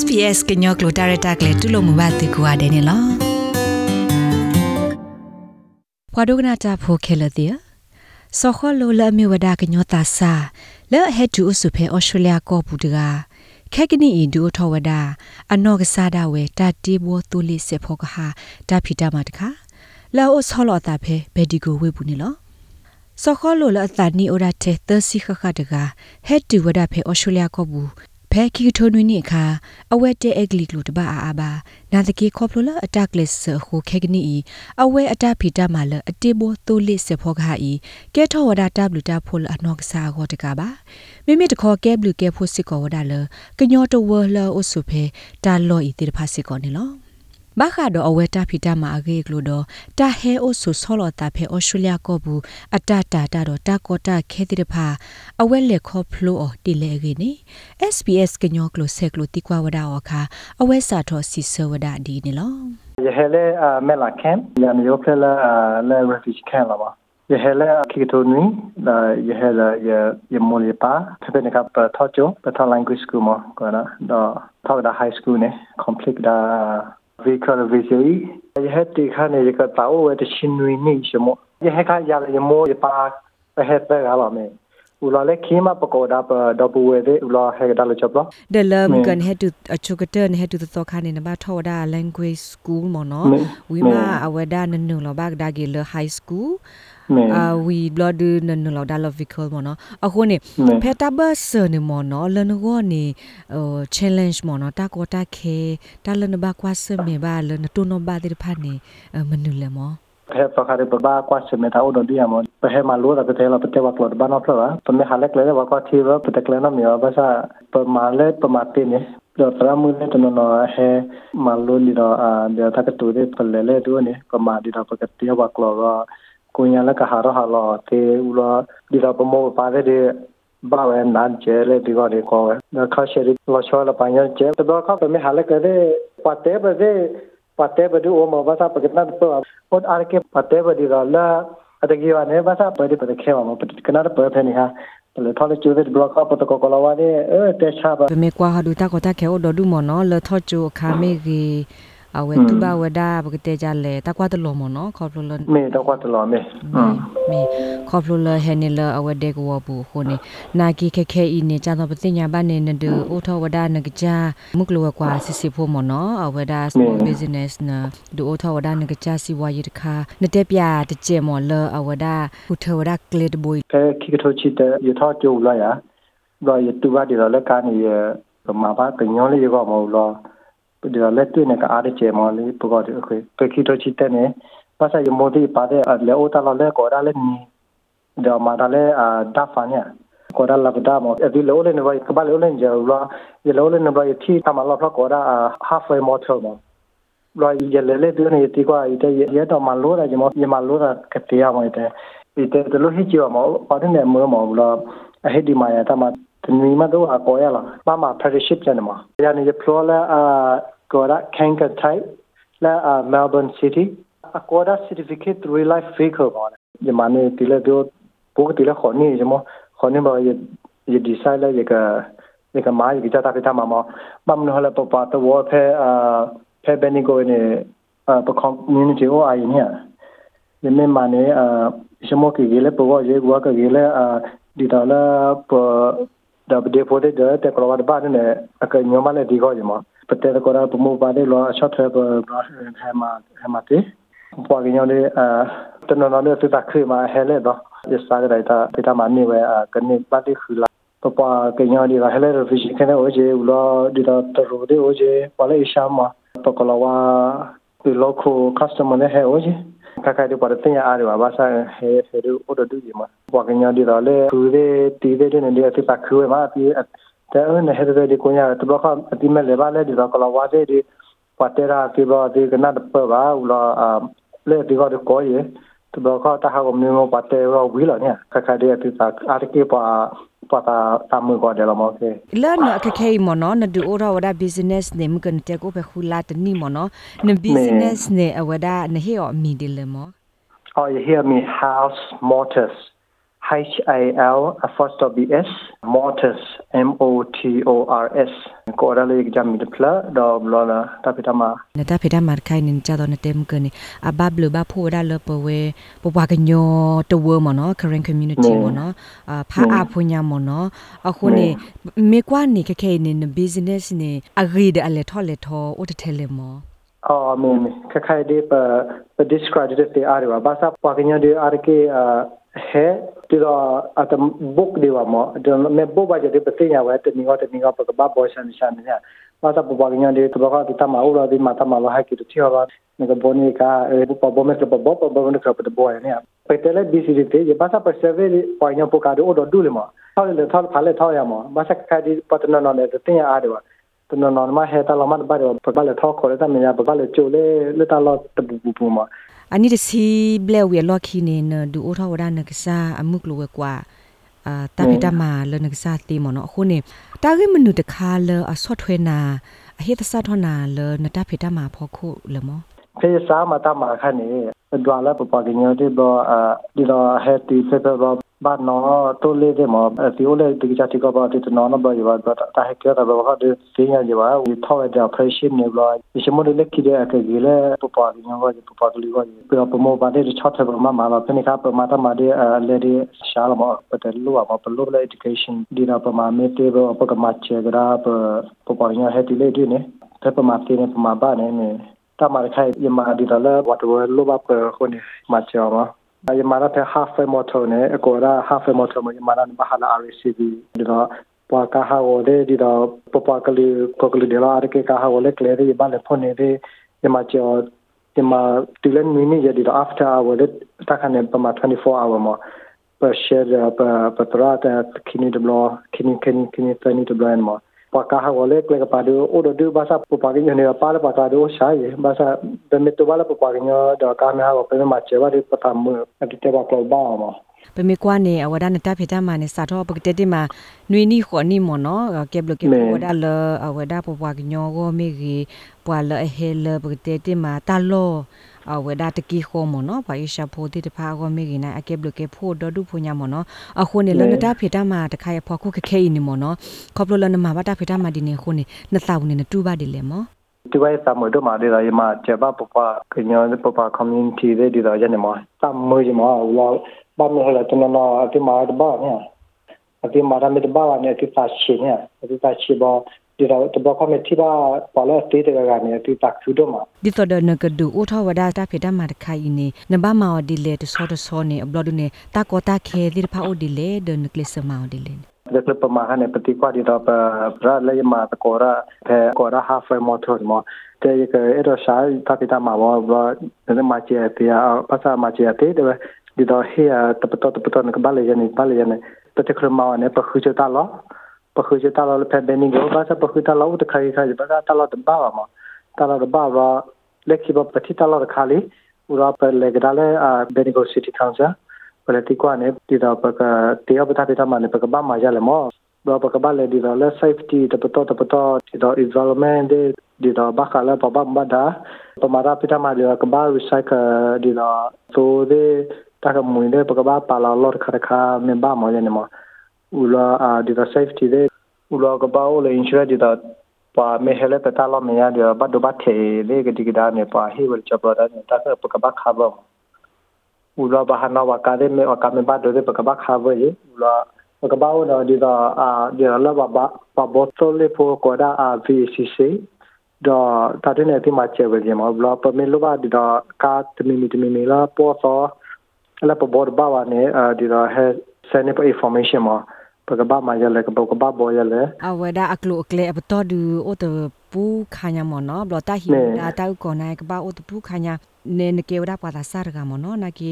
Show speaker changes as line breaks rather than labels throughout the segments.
SPS ကညောကလိုတာရတာကလေတူလို့မဘာတေကွာတယ်နော်ဘွာဒိုကနာတာဖိုခဲလတဲ့စောခလိုလမေဝဒါကညောတာစာလဲဟက်တူအစုဖဲဩစတြေးလျကောပူတကခက်ကနီအင်ဒူထဝဒါအနောကစားဒါဝဲတာတီဘောတူလီစေဖောကဟာတာဖီတာမတခါလာအိုဆောလောတာဖဲဘယ်ဒီကိုဝေဘူးနေလောစောခလိုလအတနီအိုဒါတေသစီခခတကဟက်တူဝဒါဖဲဩစတြေးလျကောပူ ဖဲကီထိုနွိနိခါအဝက်တဲ့အဂလီကလူတပါအာဘာနာတကေခေါပလိုလာအတက်လက်ဆခုခေကနီအဝဲအတဖီတမလအတေဘောတိုလစ်စဖောခါဤကဲထောဝဒတာဘလူတာဖိုလအနော့ကစားခေါ်တကပါမိမိတခေါ်ကဲဘလူကဲဖိုစစ်ကောဝဒလကညောတဝလအဆုဖေတာလောဤတေဖာစစ်ကောနေလော ဘာခါတော့အဝဲတာဖီတာမှာအကေကလို့တော့တာဟဲအိုဆူဆောလော်တာဖဲဩစတြေးလျကောဘူးအတတာတာတော့တာကောတာခဲတိတဖာအဝဲလက်ခေါ်ဖလိုအော်တီလေကေနေ SPS ကညောကလို့ဆက်ကလို့တိကွာဝဒါအော်ခါအဝဲစာထောစီဆဝဒါဒီနေလော
Yehele uh, Mela Camp, ya mi yopela uh, le refugee camp la ba. Yehele Kikitoni, la yehele ye ye mole pa, pepe ne kap thojo, pe tho language school mo ko na, do tho da high school ne, complete da vehicle visually. Yehe ti kha ne ye ka ta o we de chinui ni shmo. Yehe ka vika la vijay ya he te kha ne ka tawo wa de shin nui ni shmo ya he kha ya le mo ya pa
he pe ga ba me ula le khima pakoda pa dabu we de ula he da lo chapla de lum gan he to a chukatan he to to khane na ba thoda language school mo no wi ma awada nanu lo ba da ge le high school အာဝီဘလဒနနလောက်ဒါလဗီကယ်မနော်အခုနေဖက်တာဘဆနေမနော်လနဂောနေဟို challenge မနော်တာကောတာခေတာလနဘကွာဆမေဘာလနတုနဘတိဖာနေမနူလမော
he pakare baba kwa se meta o don dia mo pe he ma lo da pe la pe wa klo ba no pla pe me halek le wa kwa thi wa pe te kle na mi wa ba sa pe ma le pe ma te ne lo tra mu le to no he malu lo li do a de ta ka tu de pe le le du ne pe ma di da pe ka wa klo ga ko nya la ka ha ro ha lo te u lo di da pe mo pa de de ba we nan je le di go de ko we na kha she ri lo cho la pa nya che te ba kha pe me halek de pa te ba de pate badu o ma basa pakitna pa od ar ke pate badi ra la adagi wa ne basa padi pade khe ma pati kana pa phe ni ha le thole chu de block up to ko ko la wa ne e te cha ba
me kwa ha du ta ko ta khe o do du mo no le tho chu kha me gi အဝဲတူပါဝဒါပကတဲ့ကြလဲတကွာတလုံးမနော်ခေါပလိုလ
me to kwa to lo me
မေခေါပလိုလဟဲနေလအဝဲတဲ့ကိုဘူးခုနေနာကီခက်ခဲဤနေကြတော့ပတိညာဘာနေနဒအိုထောဝဒါနကကြမုကလောကွာစစ်စစ်ဖို့မနော်အဝဲဒါ small business နဒအိုထောဝဒါနကကြစီဝါရတခါနတဲ့ပြတကြဲမော်လအဝဒါဟူထောဝဒါကလစ်ဘွိ
ke ki ko chi te ye tho chu la ya lo ye tu ba di lo le ka ni ye ma ba ke nyo le ye ko mo lo ဒီလက်တွေ့နဲ့အားတဲ့ချေမော်လေးပကောတဲ့ခွေပခိတော့ချစ်တဲ့နေပါစာရမိုဒီပါတဲ့လေအိုတာလဲကောဒါလဲနီဒါမာဒါလဲအာဒါဖာနီကောဒါလာပဒါမောဒီလိုလဲနေဘကဘာလိုလဲဂျာလာဒီလိုလဲနေဘတီတမလာဖကောဒါ halfway motor မောလောရလေလေတူနေတီကွာဤတဲ့ရတော့မလို့တယ်ဂျမောညမလို့တာကတိရမောတဲ့ဒီတဲ့လို့ဟိချေမောပါတဲ့နေမောမောလောအဟိဒီမာယာတမတနီမတော့အကောရလာပါမ apprenticeship ကျနေမှာရနေဖလောလာအာ Koda Kanka type la uh, Melbourne City a Koda certificate real life vehicle ba ye mane tile do bo tile khoni je mo khoni ba ye ye design la ye ka ye ka ma ye ta ta ta ma ma bam no la pa pa to wo phe a phe beni ko ne a pa community o ai ne ye me mane a je mo ke ye le po ye gwa ka ye le a di ta la po da de po de de te ko wa ba ne a ka nyoma le di go je mo ပတဲကရာပမောပါလေလောရှော့ထရပဟဲမာဟဲမာတေပွားကညောလေအာတနနလေတတခေမာဟဲလေတော့ရစားရတာပတာမနီဝဲကနေပတ်တိခူလာပပကညောဒီဟဲလေရဖီရှိကနေအိုဂျေဦးလောဒီတော့တရူဒီအိုဂျေပလေရှာမပကလဝါဒီလိုကိုကစတမနဲ့ဟဲအိုဂျေခခါဒီပေါ်တင်ရအားရပါဆာဟဲဟဲဒီအိုဒဒူဒီမှာပွားကညောဒီတော့လေသူတွေတီးတဲ့နေနေအစ်ပတ်ခူဝဲမှာပြီး တဲ့အဲ့နဲ့ဟဲ့တဲ့ဒီကိုညာတဘခအတိမဲ့လေပါလေဒီကလာဝါတဲ့ဒီပတ်တရာကေဘာဒီကနတ်ပဘာဥလာလေဒီကတော့ကိုရဲ့တဘခတဟာကမြေမပတ်တဲ့ဝဝီလာညာခခတဲ့အတိသာအာတကေပါပတ်တာတမွေကတယ်လို့မောကေ
လာနခခေမနနဒူအိုရာဝဒါ business နေမကန်တဲ့ကိုပဲခူလာတနီမနန business နေအဝဒါနဟေအမီဒီလေမော
Oh, you hear me? House mortars. H I L apostrophe S Motors M O T O R S ကိုရလေးကြမ်းမိတဖလာတော့ဘလောလာတပိတမ
နတာဖေတာမာခိုင်နင်ကြတော့နတဲမကနေအဘဘလဘဖိုဒါလပဝဲပပကညောတဝမနော် current community မနော်အဖာအဖွညာမနော်အခုနေမေကွာနေခခဲနေ business နေအဂရီဒအလေထော်လေထောဥတထဲလေမော
အော်မေမေခခိုင်ဒီပပ discredit တဲ့အားရပါဘာသာပကညာဒီအားကေဟဲဒီတော့အတဘုတ်ဒီဝမဒီမေဘဘာကြ တဲ့ပသိညာဝဲတနီကတနီကပကဘာဘောရှန်ရှန်ညာဘာသာပပကညာဒီတဘကဒီတမအူရာဒီမတမလာဟကိတချောဘာငကဘောနီကာပပဘောမေကပဘောပဘောနကပတဘောရနေပတလေဘီစီဒီရဘာသာပဆဗေပွိုင်ညာပကာဒိုဒဒူလမထောက်လေထောက်ဖာလေထောက်ရမဘာသာခါဒီပတနနနဲ့ တင်ရအားတယ်တနနမဟဲတာလမတ်ဘာရပပလေထောက်ခေါ်ရတဲ့မြာပပလေချိုလေလက်တလောတပူပူမ
အနိတစီဘလဲဝေလော်ခီနေနဒူအိုထောဝဒနကစာအမှုကလောကွာအာတပိတမာလနကစာတီမနော်အခုနေတာဂိမနုတခါလအဆော့ထွေနာအဟိတဆတ်ထနာလနတဖိတမာဖောခုလမော
ဖေးစားမတမခနဲ့ဒွာလာပပကညတဲ့ဘောဒီတော့ဟက်တီဖေဖေဘော ဘာနော်တိုလေးတဲ့မအစီအိုလေးတိကျတိကပါတဲ့နော်နဘရပါတာဟက်ကျတာဘောဟာဒီစင်းရကြပါဝီထောက်တဲ့ pressure နေလို့ဒီမလေးလက်ကြည့်တဲ့အကကြီးလေပပကညဘောပပကလေးဘောပြပမောပါတဲ့ချော့တဲ့မမလာဖနေကပမာတမတဲ့လေဒီရှာလမပတလူအမပလူလေ education ဒီတော့ပမာမေတေဘောပကမချေဂရာပပပညဟက်တီလေးဒီနေတပမာတင်းပမာပါနေနေတမရခိုင်ယမဒီတလာဝတ်ဝဲလောဘပ ခုန်မချောမှာယမရတဲ့ half a motor နဲ့အကောရာ half a motor မှာယမရတဲ့ဘာလာ RCB ဒီတော့ပွာကာဟာဝတဲ့ဒီတော့ပပကလေးကိုကလေးဒီလာရကေကာဟာဝလေကလေးရီဘာလေဖုန်နေတဲ့ယမချောယမတူလန်မီနီရဒီတော့ after hour တဲ့တခါနဲ့ပမာ24 hour မှာ per share per per trata kini de blo kini kini kini tani de blo ma pa ka ha wale kle ka pa do o do do basa pu pa gi ne pa la pa ka do sha ye basa de me to bala pu pa gi no da ka me ha ko pe ma che ba de pa ta mu ati te ba klo ba ma
ပမေကွာနေအဝဒနတဖေတမနဲ့စာတော့ပကတဲ့တိမှာနွေနီခေါ်နီမနော်ကဲဘလကေဝဒလအဝဒပပွားကညောကိုမေကြီးပွာလအဟဲလပကတဲ့တိမှာတလော အဝဒါတကီခိုမနောဘာယရှာဖိုတိတဖာကောမေကိနိုင်အကက်ဘလကေဖိုဒဒုဖိုညာမနောအခုနေလနတာဖေတာမာတခါရဖောခုခခဲနေမနောခေါပလလနမဘာတာဖေတာမာဒီနေခုနေနသဝနေနတူပါဒီလေမော
ဒီဝိုင်ဆမ်မတို့မာဒီရာယမချဘပပကညောပပကွန်မြူနတီရဲ့ဒီရာယနေမဆမ်မွေးမအလာဘာမဟလာတနနာအတိမာဒဘာညာအတိမာဒမစ်ဘာညာတိသရှိညာတိသရှိဘော ဒီတော့တဘကမတိဘာပါလာတေးတကကနေအတိတာခုတော့မှာ
ဒီတော့ဒနကဒူအိုထဝဒါတာဖေတမတခိုင်နေနဘမောဒီလေတဆောတဆောနေအဘလဒနေတာကောတာခဲဒီဖာအိုဒီလေဒနကလစ်မောဒီလေ
de club pemahan peti kwa di da pra le ma ta kora the kora half a motor mo te ke ero sha ta pita ma wa ba de ma che te ya pa sa ma che te de di da he ya ta pa ta pa ta ka ba le ya ni ba le ya ni ta te khre ma ne pa khu che ta lo pa khu che ta lo le pe be ni go ba sa pa khu ta lo ta khai khai ba ta lo ta ba ma ta lo ba ba le ki ba pa ti ta lo ka li ura pa le ga le Benigo City Council ပလတိကွာနေဒီတော့ပကတေယပတာပတာမနေပကဘာမရလေမောဘာပကဘာလေဒီတော့ le safety တပတော့တပတော့ဒီတော့ environment ဒီတော့ဘာကလည်းပပမဒါပမာရာပတာမဒီကဘာ recycle ဒီတော့သိုးတဲ့တကမွေတဲ့ပကဘာပါလာလော့ခရခါမင်ဘာမောရနေမော ဦးလာဒီတော့ safety တဲ့ဦးလာကဘာ ole insurance ဒီတော့ပါမေဟလေပတာလောမရဒီဘတ်ဒဘတ်ထေလေကဒီကဒါနေပါဟေဝချပဒါနေတာကပကဘာခါဘော ula bahana wa kare me wa kame ba dore pa ba kha bo ye ula ka ba no di da a di la ba ba ba bo to le po ko da a vcc da ta de ne ti ma che we je ma ula pa me lo ba di da ka ti mi mi ti mi la po so la pa bo ba wa ne di da he send information ma ပကဘာမရလေကပကဘာဘောရလေ
အဝဒအကလုအကလေအပတော်ဒူအိုတ ပူခါညာမနော်ဘလတာဟီဒါတောက်ကောနိုင်ကဘာအိုတပူခါညာနေနကေဝဒပါတာစာရကမနော်နာကီ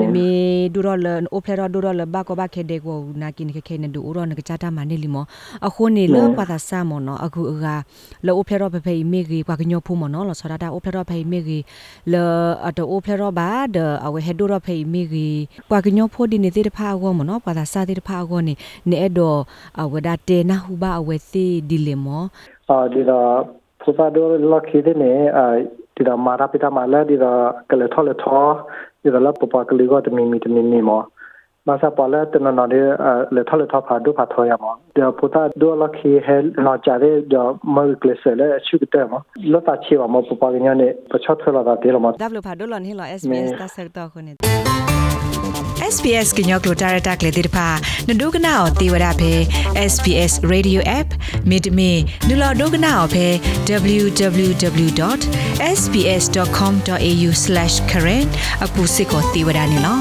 နမီဒူရလအိုဖလေရဒူရလဘကောဘခေဒေကိုနာကီနခေခေနဒူရနကချတာမနေလီမအခုနေလပါတာစာမနော်အခုအကလောအိုဖလေရဖဖေမေဂီကွာကညောဖူမနော်လောဆရာတာအိုဖလေရဖေမေဂီလောအတအိုဖလေရဘာဒအဝဟေဒူရဖေမေဂီကွာကညောဖိုဒီနေတေတဖာကောမနော်ပါတာစာတေတဖာကောနေနေအဲ့တော့အဝဒတေနာဟုဘာအဝစီဒီလေမော
အာဒီတော့ဖူပါဒိုလော်ခီဒနေအာဒီတော့မာရာပိတာမာလာဒီတော့ကလေထောလေထောဒီတော့လပပကလေးကတမီမီတမီမီမော มาซาปอลตนนอเดเลทอเลทอพาดูพาทอยามเดี๋ยวพุทธดูลคีเฮนอจาเดเดี๋ยวมอเกลเซเลชุกเตมลตาชีวามปปอกันเนี่ยปชอทลดาเดลม
ดับลูพาดูลอนเฮลอ SBS ตาเซกตอคน SBS ကညောကလိုတာရတာကလေးတိဖာနဒုကနာအောတေဝရဖဲ SBS Radio App မိတမီနူလာဒုကနာအောဖဲ www.sbs.com.au/current အခုစစ်ကိုတေဝရနေလော